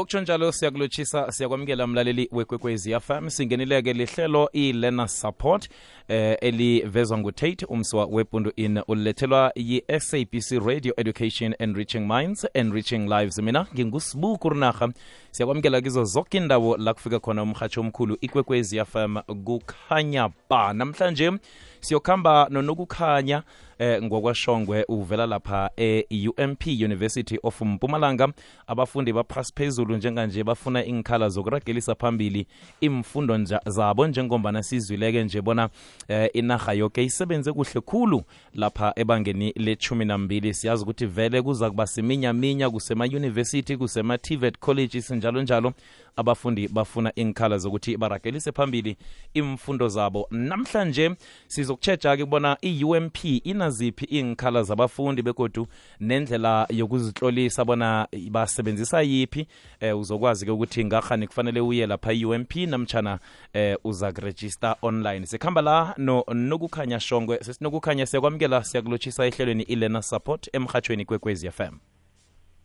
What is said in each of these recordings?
bokutsho njalo siyakulotshisa siyakwamukela mlaleli wekwekwezi fm singenileke lihlelo i-learner support eh elivezwa ngutate umswa wepundu in ulethelwa yi-sabc radio education enriching minds enriching lives. Mina ngingusibu kurinarha siyakwamukela kizo zonke indawo la kufika khona umhatsho omkhulu ikwekwezi fm kukhanya ba namhlanje siyokhamba nonokukhanya eh ngokwashongwe uvela lapha e-UMP University of Mpumalanga. Abafundi baphasi phezulu njenganje bafuna inkhala zokuragelisa phambili imfundo zabo njengombana sizwileke nje bona eh, inarha yoke isebenze kuhle khulu lapha ebangeni lechumi nambili. Siyazi ukuthi vele kuza kuba siminyaminya kusema-university kusema-tvet colleges njalo njalo abafundi bafuna inkhala zokuthi baragelise phambili imfundo zabo. Namhlanje sizokutshetsha-ke kubona i-ump inaziphi iinkhala zabafundi begodu nendlela yokuzitlolisa bona basebenzisa yiphi eh, uzokwazi-ke ukuthi ngahani kufanele uye lapha i-ump namtshana eh, uza kurejista online. Sikhamba la no nokukhanya shongwe sesinokukhanya siyakwamukela siyakulotshisa ehlelweni i-learner support emhathweni kwekwezi fm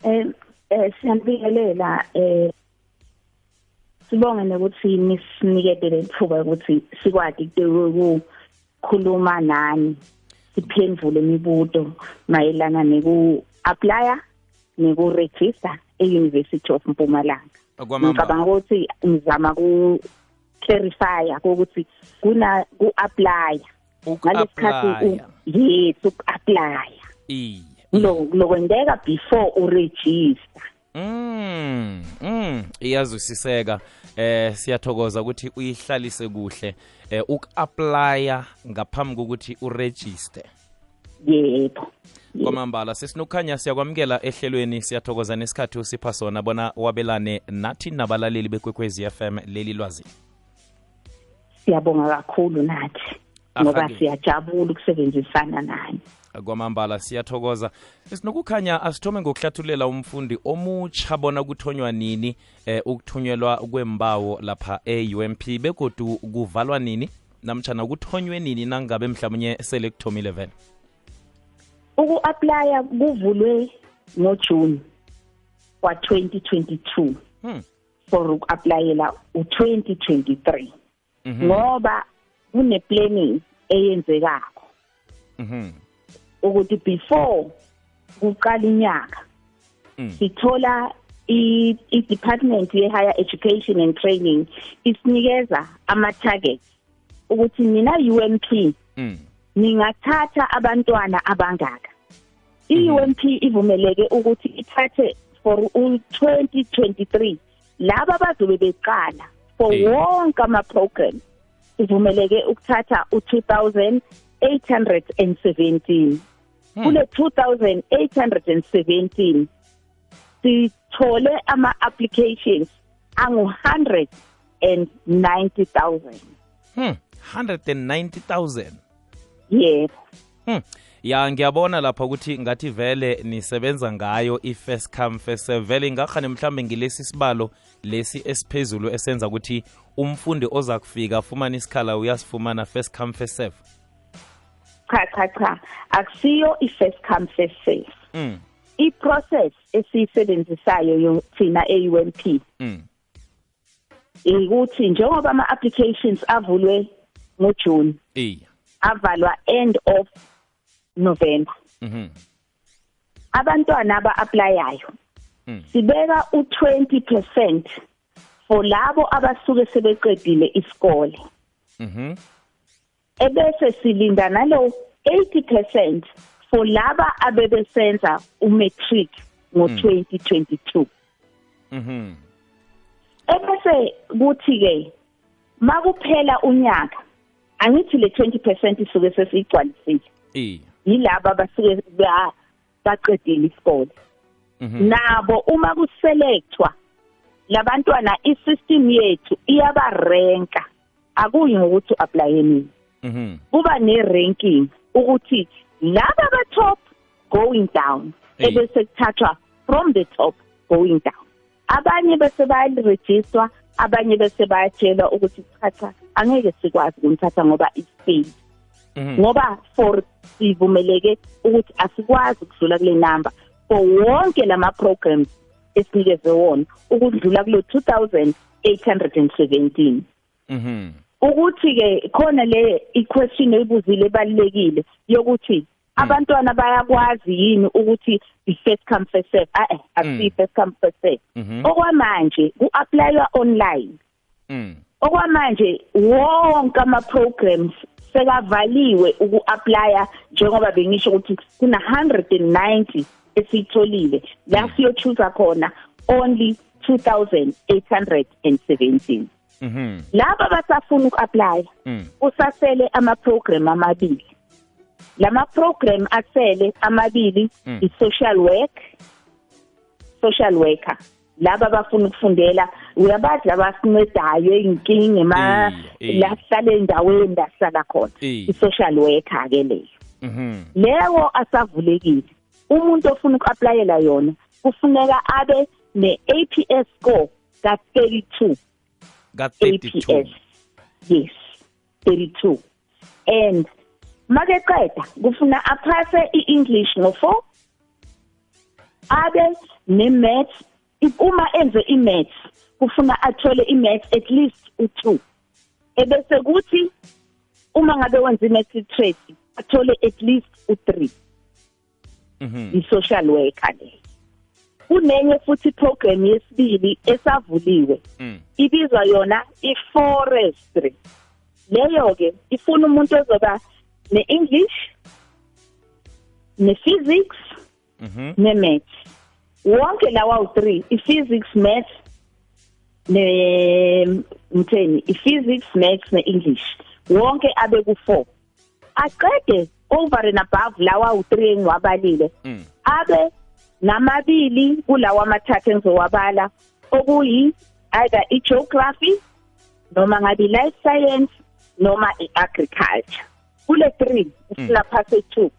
eh eh siyambikelela eh sibonge nokuthi nisinikete lethuba ukuthi sikwadi ukukhuluma nani siphendule imibuto mayelana neku apply neku register e-University of Mpumalanga. Ngicabanga ukuthi ngizama ku clarify ukuthi kuna ku apply uku-apply yes uku apply iye. Lo lokwendeka before u register Mm, mm, iyazwisiseka. Eh siyathokoza ukuthi uyihlalise kuhle. Eh uku-applya ngaphambi kokuthi uregister. Yebo. Kwamambala sesinokukhanya siyakwamukela ehlelweni siyathokoza nesikhathi usipha sona bona wabelane nathi nabalaleli bekwekwezi FM leli lwazi. Siyabonga kakhulu nathi ngoba siyajabula ukusebenzisana nani kwamambala siyathokoza sinokukhanya asithome ngokuhlathulela umfundi omutsha bona kuthonywa nini eh ukuthunyelwa kwembawo lapha e-UMP begodu kuvalwa nini namtshana kuthonywe nini nangabe mhlawumnye sele kuthomile vele uku-aplya kuvulwe ngoJune wa 2022 Hmm. for uku-aplayela u-2023 Mhm. ngoba kune planning eyenzekako Mhm. Ukuthi before kuqala inyaka Mm. sithola i-department ye-higher education and training isinikeza ama-targets ukuthi nina UMP Mm. ningathatha abantwana abangaka i-UMP ivumeleke ukuthi ithathe for u-2023 laba bazobe beqala for wonke ama-program ivumeleke ukuthatha u-2817 Hmm. kule 2817 sithole ama-applications angu-190,000 Hmm. 190,000 yebo Hmm. ya ngiyabona lapha ukuthi ngathi vele nisebenza ngayo i-first come first serve vele ngakhane mhlambe ngilesi sibalo lesi esiphezulu esenza ukuthi umfundi oza kufika afumane isikhala uyasifumana first come first serve cha cha cha. Akusiyo i-first come first serve. Mm. i-process esiyisebenzisayo yo- thina e-UMP Mm. ukuthi njengoba ama-applications avulwe ngoJune iya avalwa end of November. Mhm. Abantwana aba-applyayo Mm. sibeka u20% for labo abasuke sebeqedile isikole. Mhm. Ebese silinda nalo 80% for laba abebesenza umatric ngo2022 mhm. Ebese kuthi ke makuphela unyaka angithi le 20% isuke sesiyigcwalisile. Iya. Yilaba basuke ba- baqedile isikole. Mhm. Nabo uma kuselectwa labantwana isystem yethu iyabarenka. Akuyi ngokuthi uapply nini. Kuba ne-ranking ukuthi laba aba-top going down ebese kuthathwa from the top going down. Abanye bese bayarejistwa abanye bese bayatshelwa ukuthi cha angeke sikwazi ukumthatha ngoba i-state mhm ngoba for sivumeleke ukuthi asikwazi ukudlula kule number. For wonke lama programs esinikeze wona ukudlula kulo 2817 mhm ukuthi ke khona le i-question oyibuzile ebalekile yokuthi abantwana bayakwazi yini ukuthi i-first come first serve? Eh akusi first come first serve. Mhm. okwamanje ku-applywa online. Mm okwamanje wonke ama-programs sekavaliwe uku-aplya njengoba bengisho ukuthi kuna 190 esiyitholile. La siyochuza khona only 2817 mhm laba basafuna uku-aplya kusasele ama-program amabili. Lama program asele amabili i-social work social worker. Laba bafuna ukufundela uyabadla abasincedayo ey'nkinga ma la sihlale endaweni la sihlala khona. I-social worker-ke leyo. Leyo asavulekile umuntu ofuna uku-aplayela yona kufuneka abe ne-a p s score ka-thirty two ka-32 yes 32 and makeqeda kufuna aphase i-english no-4 abe ne-maths. Uma enze i-maths kufuna athole i-maths at least u-2 ebese kuthi uma ngabe wenza i-maths literacy athole at least u-3 mhm. I-social worker leyo kunenye futhi program yesibili esavuliwe. Mm ibizwa yona i-forestry. Leyo ke ifuna umuntu ozoba ne-English ne-physics mhm. ne-maths. Wonke lawa u3 i-physics maths ne mtheni i-physics maths ne-English. Wonke abe ku4 aqede over and above lawa u3 engiwabalile. Mm abe namabili kulawa amathathu engizowabala okuyi either i-geography noma ngabe i-life science noma i-agriculture. Kule 3 ufuna phase 2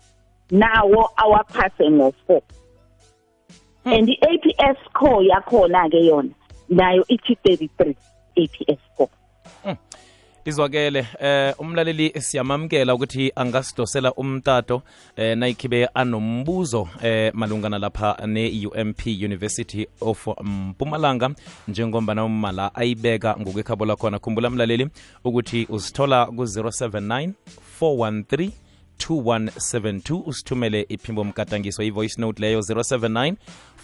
nawo awaphase ngo4 and i-APS score yakhona ke yona nayo ithi 33 APS score. Izwakele eh umlaleli siyamamkela ukuthi angasidosela umtato eh nayikhibe anombuzo eh malungana lapha ne-UMP University of Mpumalanga njengombana umala ayibeka ngokwekhabo lakhona. Khumbula mlaleli ukuthi usithola ku-079 413 2172 usithumele iphimbo mgadangiso i-voice note leyo 079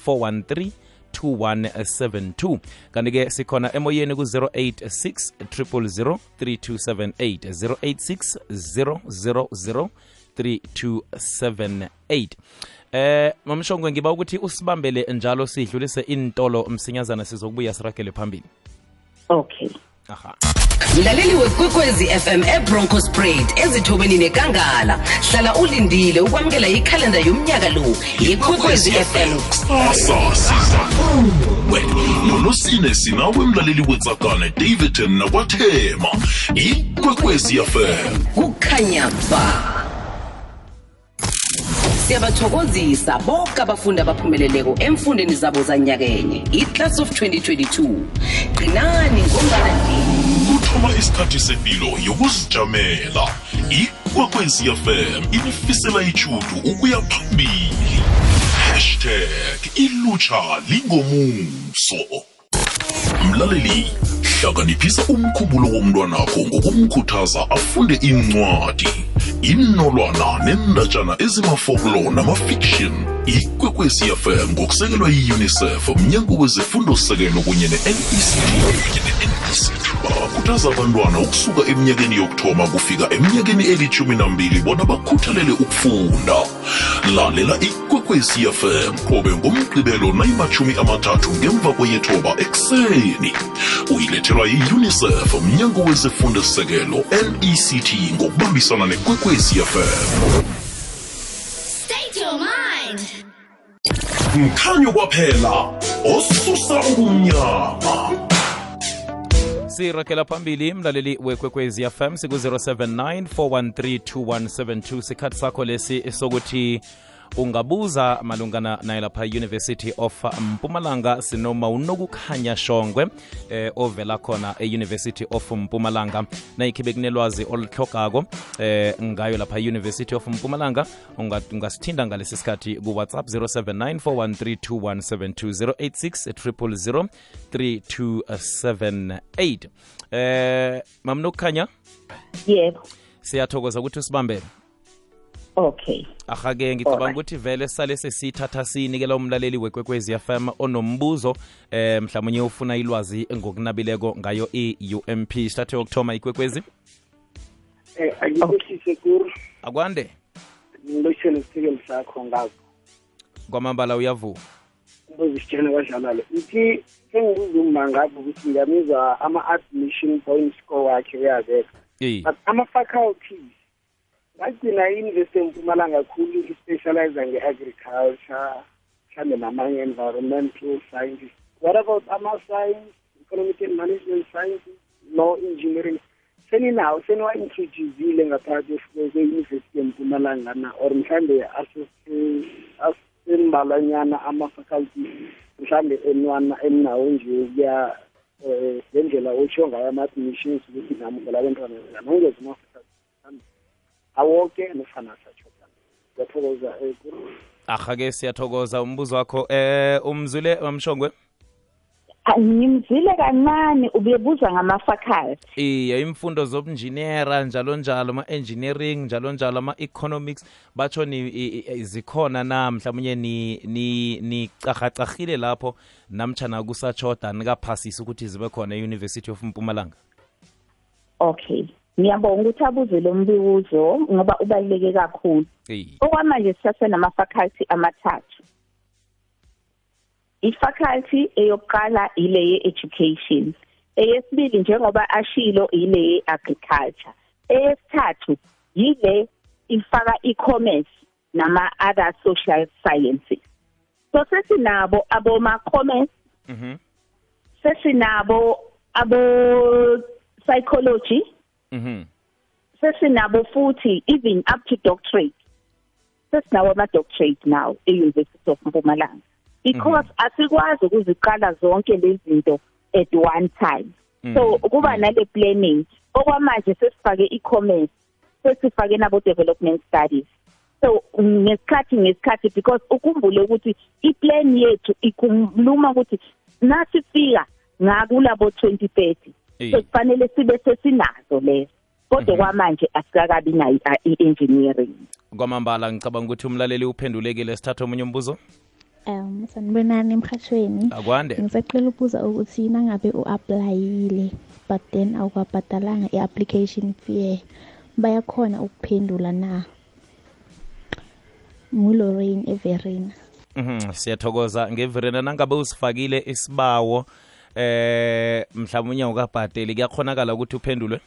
413 2172 kanti-ke sikhona emoyeni ku-086 000 3278 086 000 3278 eh mamshongwe ngiba ukuthi usibambele njalo sidlulise intolo msinyazana sizokubuya siragele phambili. Okay. Aha mlaleli wekwekwezi fm ebroncos braid ezithobeni nekangala. Hlala ulindile ukwamukela ikhalenda yomnyaka lo yekwekwezi fm kusasa siza kuwe nonosine sinawe mlaleli wetsakane davidton nakwathema ikwekwezi fm kukhanya ba. Siyabathokozisa bonke abafundi abaphumeleleko emfundeni zabo zanyakenye. Iclass of 2022 qinani ngombana kuthoma isikhathi sepilo yokuzijamela. Ikwekwezi fm inifisela ichudu ukuya phambili. Hashtag ilutsha lingomuso. Mlaleli hlakaniphisa umkhumbulo womntwanakho ngokumkhuthaza afunde incwadi inolwana nendatshana ezimafoklo namafiction ikwekwezi fm ngokusekelwa yi-unicef mnyango wezefundo-sekelo kunye ne-nect ne-nect bakhuthaza abantwana ukusuka eminyakeni yokuthoma kufika eminyakeni elithumi nambili bona bakhuthalele ukufunda. Lalela ikwekwezi fm qobe ngomgqibelo nayimathumi amathathu ngemva kweyethoba ekuseni. Uyilethelwa yi-unicef mnyango wezefundo-sekelo nect ngokubambisana nekwekwezi mkhanyo kwaphela osusa ubumnyama sirakela phambili mlaleli wekwekwezi fm siku-079 413 2172 sikhathi sakho lesi sokuthi ungabuza malungana naye lapha university of mpumalanga sinoma unokukhanya shongwe eh, ovela khona e-university of mpumalanga. Nayikhibe kunelwazi oluhlogako eh, ngayo lapha e-university of mpumalanga. Unga- ungasithinda ngalesi sikhathi ku-whatsapp 079 4132172 086 3278 eh mamnokukhanya yebo. Siyathokoza ukuthi usibambele okay. Ahake ngicabanga ukuthi vele sale sesithatha sinikela umlaleli wekwekwezi FM onombuzo eh mhlawumnye ufuna ilwazi ngokunabileko ngayo i-UMP sithathe yokuthoma ikwekwezi. Eh akikwehlise kuru. Akwande? Isisekelo sakho ngazo. Kwamambala uyavuka. Ukuze sitshene kwadlalalo ithi sengibuza uma ukuthi ngiyamizwa ama-admission point score wakhe uyabeka. Eh, but ama-faculties ngagcina i-university empumalanga kakhulu i-specializer nge-agriculture mhlawumbe namanye environmental sciences what about ama-science economic and management sciences no engineering? Seninawo seniwa-introducile ngaphakathi kwe- kwe-university empumalanga na or mhlawumbe asembalanyana ama-faculties mhlawumbe enwana eninawo nje kuya um ngendlela otsho ngayo ama-admissions ukuthi namukela abantwana nongeza mhlawumbe awoke nofana asatshoda ngiyathokoza um Kuru. ahake siyathokoza. Umbuzo wakho eh umzwile mamshongwe? Ah, ngimzile kancane ubebuza ngama-faculty iye imfundo zobunjiniyera njalo njalo ama-engineering njalo njalo ama-economics batsho ni i- i- zikhona na? Mhlawumnye ni ni nicahacahile lapho namtshana kusatshoda nikaphasisi ukuthi zibe khona e-university of mpumalanga? Okay. Ngiyabonga ukuthi abuze lo mbibuzo ngoba ubaluleke kakhulu. Okwamanje sisasenama-faculty amathathu. I-faculty eyokuqala ile ye-education eyesibili njengoba ashilo ile ye-agriculture eyesithathu yile ifaka i-commerce nama-other social sciences. So sesinabo aboma-commerce Mhm. sesinabo abo-psychology Mhm. sesinabo futhi even up to doctorate. Sesinawo ama-doctorate now e-university of mpumalanga. Because asikwazi ukuziqala zonke lezi zinto at one time. So kuba nale planning okwamanje sesifake i-commerce sesifake nabo-development studies. So ngesikhathi ngesikhathi because ukhumbule ukuthi iplan yethu ikhuluma ukuthi nasifika ngakulabo 2030 Eh. so kufanele sibe sesinazo lezo kodwa kwamanje asikakabi nayo i- i-engineering. Kwamambala ngicabanga ukuthi umlaleli uphendulekile. Sithathe omunye umbuzo? Um sanibonani emhatshweni akwande. Ngisacela ukubuza ukuthi nangabe u-aplayile but then awukabhadalanga i-application fee bayakhona ukuphendula na? Ngulorraine everina. Mhm, siyathokoza. Ngevirena nangabe usifakile isibawo eh mhlawumnye ukabhateli kuyakhonakala ukuthi uphendulwe?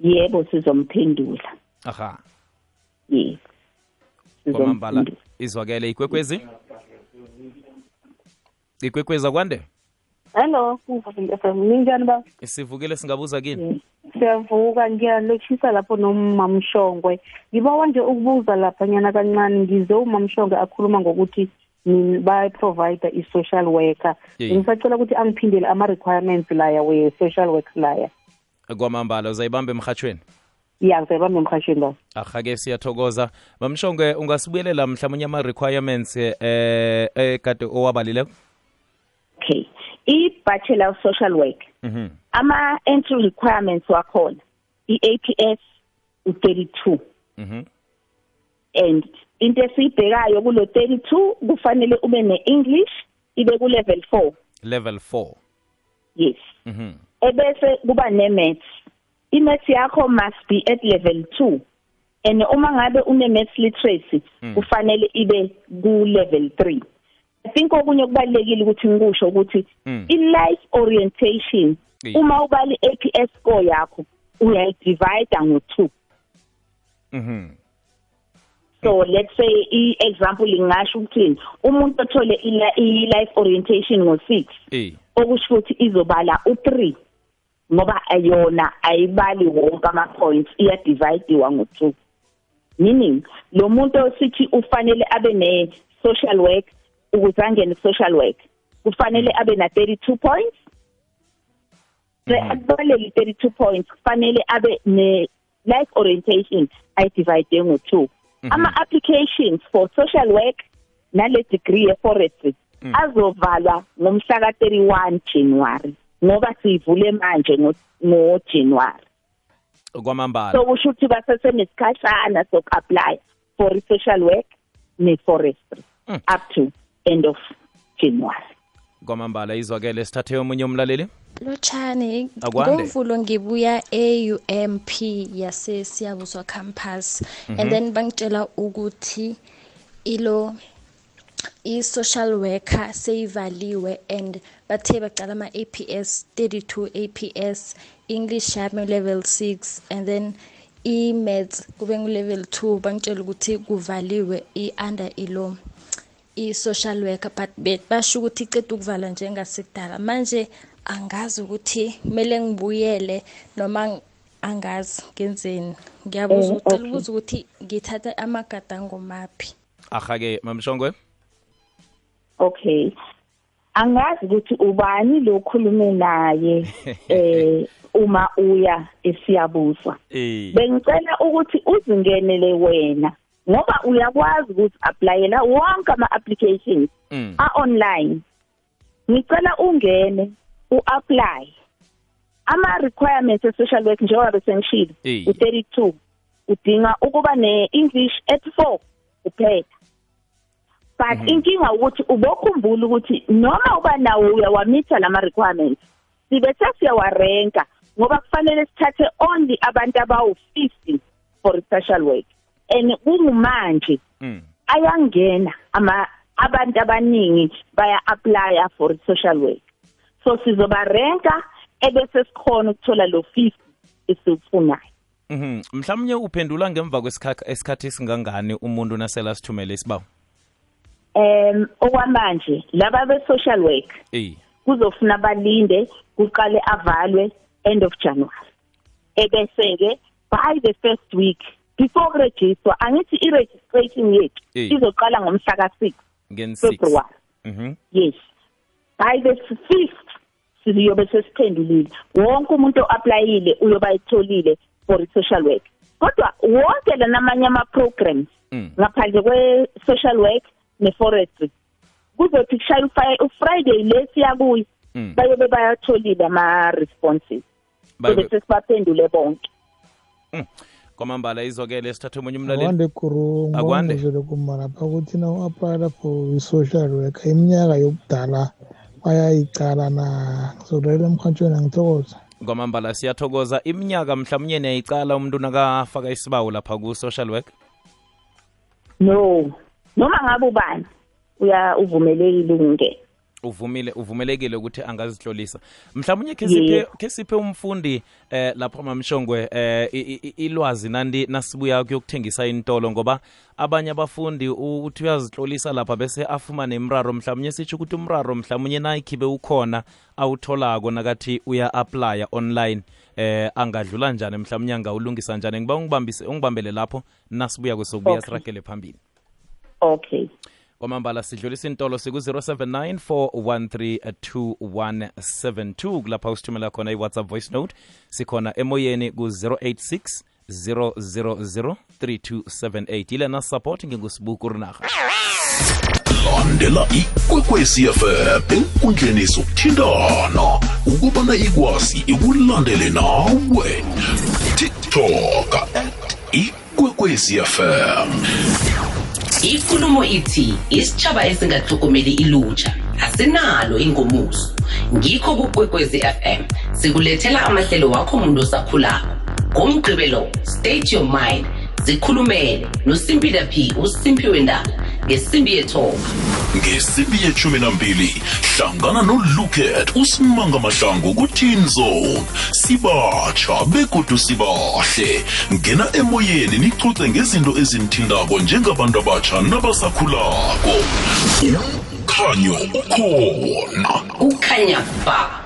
Yebo sizomphendula. Aha. Yebo kwamambala sizomphendula. izwakele ikwekwezi? Ikwekwezi akwande? Hello ninjani ba? Sivukile singabuza kini? Siyavuka ngiyalotshisa lapho nomamshongwe. Ngibawa nje ukubuza lapha nyana kancane ngize umamshongwe akhuluma ngokuthi bayaprovide i-social worker. Ye. ngisacela ukuthi angiphindele ama-requirements laya we-social work laya. Kwamambala uzayibamba emhatshweni ya ngisayibambe emhashweni ba ahake siyathokoza. Mamshongwe ungasibuyelela mhlawumnye ama-requirements eh ekade owabalileko? Okay. I-bachelor of social work. Mhm. Ama-entry requirements wakhona i-APS u-32 mhm. And into esiyibhekayo kulo 32 kufanele ube ne-english ibe ku-level 4 level 4 yes. Mhm. Ebese kuba ne-maths. I-maths yakho must be at level 2 and uma ngabe une-maths literacy kufanele ibe ku-level 3 i think okunye kubalulekile ukuthi ngikusho ukuthi Mm. i-life orientation Iya. uma ubala i-APS score yakho uyayidivide ngo-2 mhm. so let's say i example lingasho ukuthini? Umuntu othole i life orientation ngo6 eh. okusho ukuthi izobala u3 ngoba ayona ayibali wonke ama points iya divide ngo2 meaning lo muntu osithi ufanele abe ne social work ukuze angene social work kufanele abe na 32 points mm. abale 32 points kufanele abe ne life orientation ay divide ngo 2 ama-applications for social work nale degree ye-forestry mm. azovalwa ngomhla ka-31 January ngoba sivule manje ngo-January. Kwamambala. So kusho ukuthi basese nesikhashana sok-apply for social work ne-forestry mm. up to end of January. Kwamambala izwakele sithathe omunye umlaleli. Lotshani Akwande. ngomvulo ngibuya e-ump yasesiyabuswa campus. And then bangitshela ukuthi ilo i-social worker seyivaliwe and bathe bacala ama-aps 32 aps english yami level 6 and then i-maths kube ngu-level 2 bangitshela ukuthi kuvaliwe i-under ilo i-social worker but be- basho ukuthi iceda ukuvalwa njengasekudala. Manje angazi ukuthi kumele ngibuyele noma ng- angazi ngenzeni. Ngiyabuza Eh, ucela okay. ukuza ukuthi ngithathe amagadango maphi? Ahake mamshongwe? Okay. Angazi ukuthi ubani lo khulume naye eh uma uya esiyabuswa. Eh. Bengicela ukuthi uzingenele wena ngoba uyakwazi ukuthi applyela wonke ama applications Mm. a online ngicela ungene. Uapply. Ama requirements e social work njengoba besengishilo Eh. u32 udinga ukuba ne English at 4 kuphela. But inkinga ukuthi ubokhumbula ukuthi noma uba nawo uyawamitha lama requirements sibe sesiyawarenka ngoba kufanele sithathe only abantu abawu50 for social work. And kungumanje Mm. ayangena abantu abaningi baya apply for social work. So sizobarenka ebese sikhona ukuthola lo 50 esifunayo Mhm. Mhlawumnye uphendula ngemva kwesikhathi esikhathi singangani umuntu nasela sithumele isibawo. em okwamanje laba be social work Eh. kuzofuna balinde kuqale avalwe end of January ebese ke by the first week before register angithi i registration yethu Eh. izoqala ngomhla ka 6 Ngen 6. February Mhm. yes by the 5th siyobe sesiphendulile wonke umuntu oapplyile uyoba etholile for social work kodwa wonke lanamanye ama programs Mm. ngaphandle kwe social work ne forestry kuzothi kushaya uFri- uFriday lesiya kuyi Mm. bayobe bayatholile ama responses Bayobe- bese sibaphendule bonke kwamambala izwakele sithathe omunye umlaleli. akwande kuru Akwande. ngibonguzele kumalapha ukuthi na u-aplayela for i-social worker iminyaka yokudala bayayicala na ngizodlalela emhatshweni angithokoza kwamambala siyathokoza. Iminyaka mhlawumnye niyayicala umuntu nakafaka isibawo lapha ku social work. no. Noma ngabe ubani uya uvumelekile ukungena uvumile uvumelekile ukuthi angazihlolisa mhlawumnye unye yeah. siphe ke siphe umfundi eh lapho mamshongwe eh ilwazi nandi nasibuya kuyokuthengisa intolo ngoba abanye abafundi uthi uyazihlolisa lapha bese afumane imraro. Mhlawumnye sitsho ukuthi umraro mhlawumnye nayikhibe ukhona awutholako nakathi uya-aplya online. Eh angadlula njani mhlawumnye angawulungisa njani? Ngiba ungibambise ungibambele lapho nasibuya kwesokubuya Okay. siragele phambili. Okay kwamambala sidlulisa intolo siku-079 413 kulapha usithumela khona i-whatsapp voice note. Sikhona emoyeni ku-086 000 3278 ilena support ngingusibuku rinaha landela ikwekwezi fm enkundleni zokuthintana ukubana ikwazi ikulandele nawe. Tiktok at ikwekwezi fm ikulumo ithi isitshaba esingatlhogomeli ilutjha. Asinalo ingomuso. Ngikho kukwekwezi fm sikulethela amahlelo wakho muntu osakhulako. Ngomgqibelo state your mind. Zikhulumele nosimpila p usimpiwe ndala ngesimbi yethoba ngesimbi yeshumi nambili hlangana noluket usimanga mahlangu ku-teen zone sibatsha begodu sibahle. Ngena emoyeni nichuce ngezinto ezinithindako njengabantu abatsha nabasakhulako. Umkhanyo ukhona. Kukhanya ba.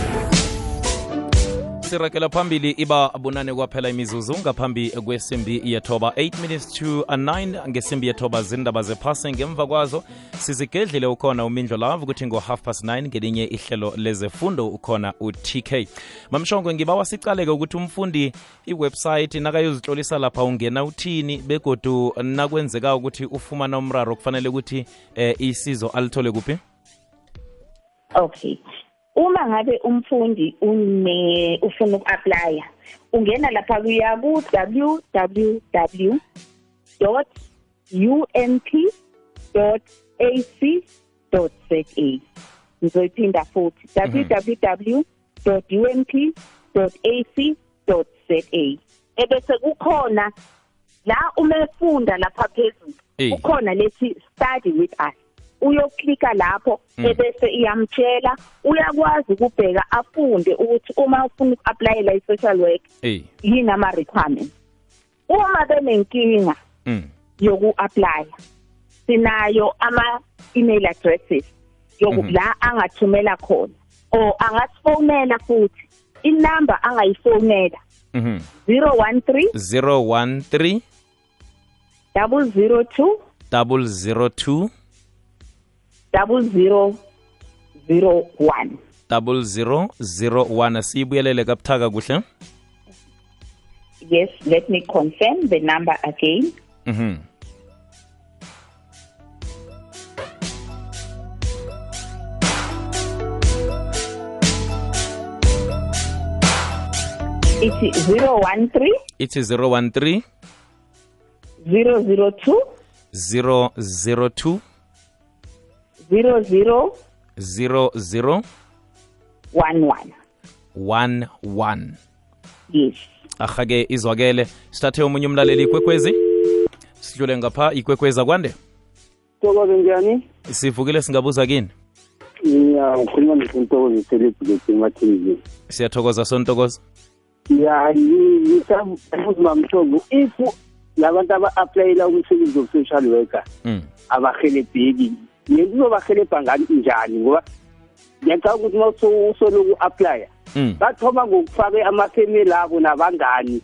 Sirakela phambili iba bunane kwaphela imizuzu ngaphambi kwesimbi yethoba. 8 minutes to 9 ngesimbi yethoba zindaba zephasi. Ngemva kwazo sizigedlile ukhona umindlo lavu ukuthi ngo-half past 9 ngelinye ihlelo lezefundo ukhona u-tk mamshongo ngibawa sicaleke ukuthi umfundi iwebsite nakayozihlolisa lapha ungena uthini begodu nakwenzeka ukuthi ufumana umraro kufanele ukuthi eh, isizo alithole kuphi? Okay uma ngabe umfundi une ufuna uku-aplya ungena lapha kuya ku-www ump ac za ngizoyiphinda futhi www ump ac za ebese kukhona la uma efunda lapha phezulu Eh. kukhona lethi study with us. Uyoklika lapho Mm. ebese iyamtshela uyakwazi ukubheka afunde ukuthi uma ufuna uku-aplayela i-social work yini ama-requirements uma benenkinga mm. yoku-aplya sinayo ama-email addresses yoku Mhm. la angathumela khona or angasifonela futhi inamba angayifonela mhm 013 013 002 002 0001 0001 siyibuyelele kabuthaka kuhle. Yes let me confirm the number again. Mhm. It's 013 ithi 013 002 002 0011 00 11 yes. Ahake izwakele. Sithathe omunye umlaleli ikwekwezi. Sidlule ngapha ikwekwezi akwande. Tokoze njani? sivukile singabuza kini? Ya ukhuluma noSintokozo celebrity emathinizini. siyathokoza sontokoza Ya ngisabuza mamthombo if labantu aba-aplayela umsebenzi wo-social worker mm. abahelebheki kuzobahelebha ngani njani ngoba ngiyacaba ukuthi uma usoloku aplya Mm. bathoma ngokufake amafemeli abo nabangani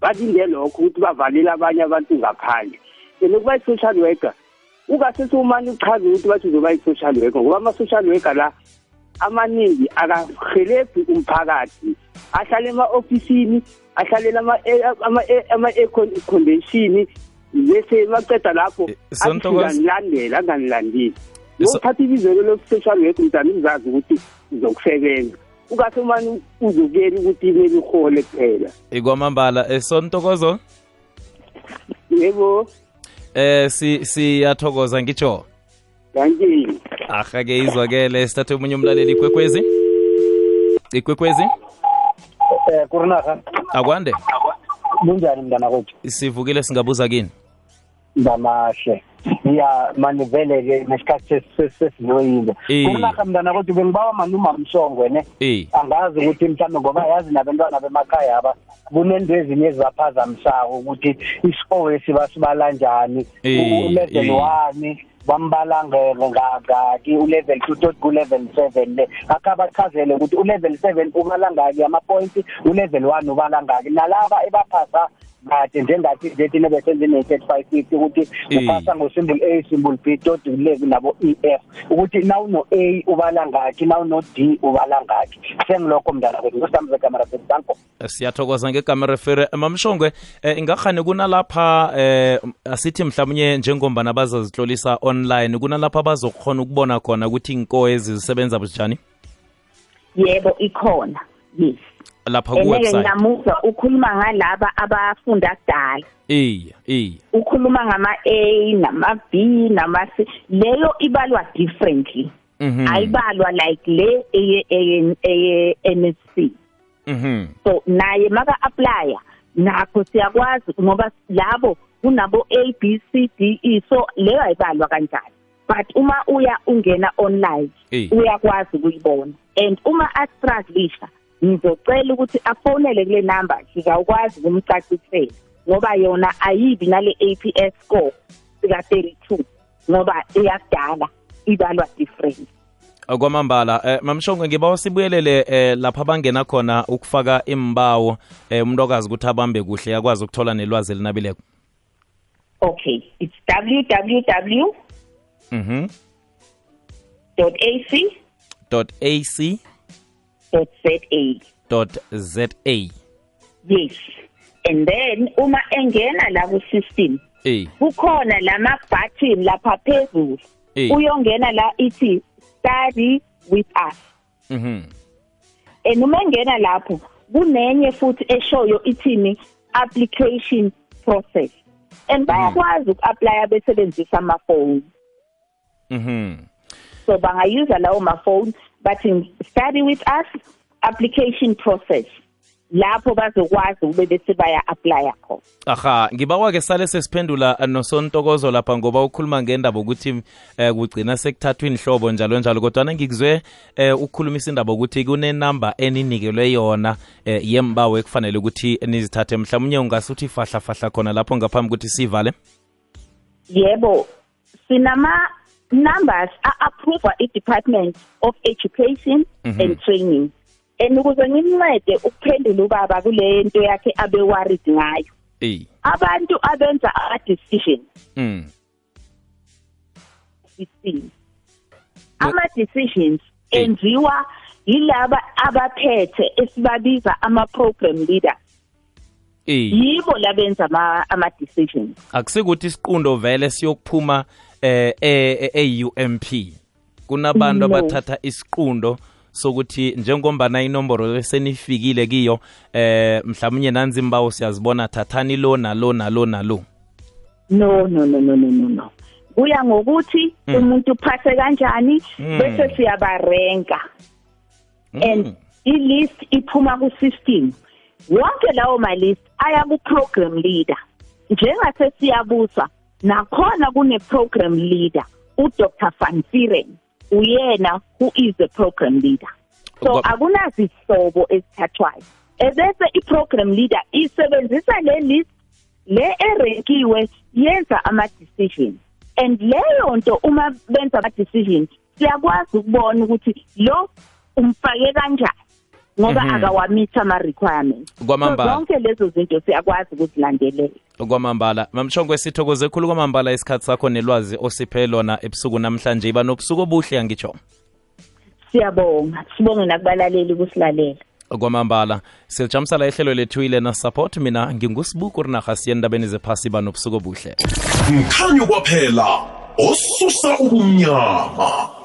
balinde lokho ukuthi bavalele abanye abantu ngaphandle and ukuba i-social worker ungase sewumane uchaze ukuthi bathi uzoba i-social worker ngoba ama-social worker la amaningi akahelebhi umphakathi ahlale ema-ofisini ahlalela ama-air condition bese maceda lapho Sontokozo- angilandela anganilandeli So- ngokuthatha ibizelo lo-social worker mdani ngizazi ukuthi uzokusebenza. Ukase umane uzokuyela ukuthi imele uhole kuphela. Ikwamambala esontokozo yebo. Eh si siyathokoza ngitsho? Aha-ke izwakele sithathe omunye umlaleli ikwekwezi. Ikwekwezi? Eh kurinarha akwande kunjani mntana kwethu? Sivukile singabuza kini? Ngamahle. Ya manje vele ke nesikhathi sesizoyile kunaka mntana kodwa bengibawa manje umamsongwe ne? Angazi ukuthi mhlambe ngoba yazi nabantwana bemakhaya aba kunento ezinye ezibaphazamisako ukuthi isikole siba sibala njani ulesson 1 wambala ngaki ulevel 2 tot ku level 7 le akabachazele ukuthi ulevel 7 ubala ngaki ama points ulevel 1 ubala ngaki. Nalaba ebaphasa kade njengathi zethi nebesenze ne-3550 ukuthi uphasa ngosymbol a symbol b tot level nabo ef ukuthi nawuno-a ubala ngakhi nawuno-d ubala ngakhi sengilokho mndala kwethu. Usamzegamaraferi sanko. Siyathokoza ngegamareferi mamshongwe eh, um ingakhane kunalapha um asithi mhlawumbe njengombana bazazihlolisa on online kunalapha bazokhona ukubona khona ukuthi inko ezisebenza bunjani? Yebo ikhona yes. Lapha eneke kuwebsite. ngingamuzwa ukhuluma ngalaba abafunda kudala. Iya iya ukhuluma ngama-a nama-b nama-c. Leyo ibalwa differently. Mhm. ayibalwa like le eye- eye- eye-nsc mhm. So naye maka-aplya nakho siyakwazi ngoba labo kunabo a b c d e. So leyo ayibalwa kanjani? But uma uya ungena online Eh. uyakwazi ukuyibona. And uma astraglisha ngizocela ukuthi afonele kule number sizawukwazi ukumcacisela. Ngoba yona ayibi nale APS score sika 32 ngoba iyadala ibalwa different. Kwamambala eh, mamshongwe ngibawa sibuyelele eh, lapha bangena khona ukufaka imbawo eh, umuntu okazi ukuthi abambe kuhle yakwazi ukuthola nelwazi elinabileko okay it's www mhm dot ac dot ac dot za dot za yes and then uma engena la ku system eh kukhona lama button lapha phezulu Eh. uyongena la ithi study with us. Mhm and uma engena lapho kunenye futhi eshoyo ithini application process. And bayakwazi uku-aplya besebenzisa amafoni mhm so bangayuza lawo mafoni bathi study with us application process lapho bazokwazi ube bese baya-aplya khona. Aha ngibawa-ke sale sesiphendula nosontokozo lapha ngoba ukhuluma ngendaba ukuthi eh, kugcina sekuthathwa inhlobo njalo njalo kodwana ngikuzwe eh, ukukhulumisa indaba ukuthi kunenamba eninikelwe yona eh, yembawo ekufanele ukuthi nizithathe. Mhlawumnye ungasuthi fahla fahla khona lapho ngaphambi ukuthi sivale? Yebo sinama numbers a-approva i-department of education mm -hmm. and training and ukuze ngimncede ukuphendula ubaba kule nto yakhe abe-worried ngayo. Eh abantu abenza ama-decision mm. 16 ama-decisions enziwa yilaba abaphethe esibabiza ama-program leader eh yibo labenza ama- ama-decisions akusikuthi isiqundo vele siyokuphuma eh e-UMP kunabantu No. abathatha isiqundo sokuthi njengombana inomboro senifikile kiyo eh mhlawumnye nanzi imbawo siyazibona thathani lo nalo nalo nalo. No no no no no no no. Kuya ngokuthi Mm. umuntu uphase kanjani Mm. bese siyabarenka. And i-list iphuma ku-system. Wonke lawo ma-list aya ku-program leader. Njengase siyabusa nakhona kune-program leader udr. Van vieren. Uyena who is the program leader. So akunazihlobo ezithathwayo. Ebese i-program leader isebenzisa le list le erenkiwe yenza ama-decision. And leyo nto uma benza ama-decision siyakwazi ukubona ukuthi lo umfake kanjani ngoba mm -hmm. akawamitha ama-requirements. So zonke lezo zinto siyakwazi ukuzilandelela. Kwamambala. Mamshongwe sithokoze khulu kwamambala isikhathi sakho nelwazi osiphe lona ebusuku namhlanje. Iba nobusuku obuhle angitsho. Siyabonga. Sibonge nakubalaleli ukusilalela. Kwamambala. Silijamisala ihlelo lethu ilena support. Mina ngingusibuku rinaha siye endabeni zephasi. Iba nobusuku obuhle. Mkhanyo kwaphela osusa ubumnyama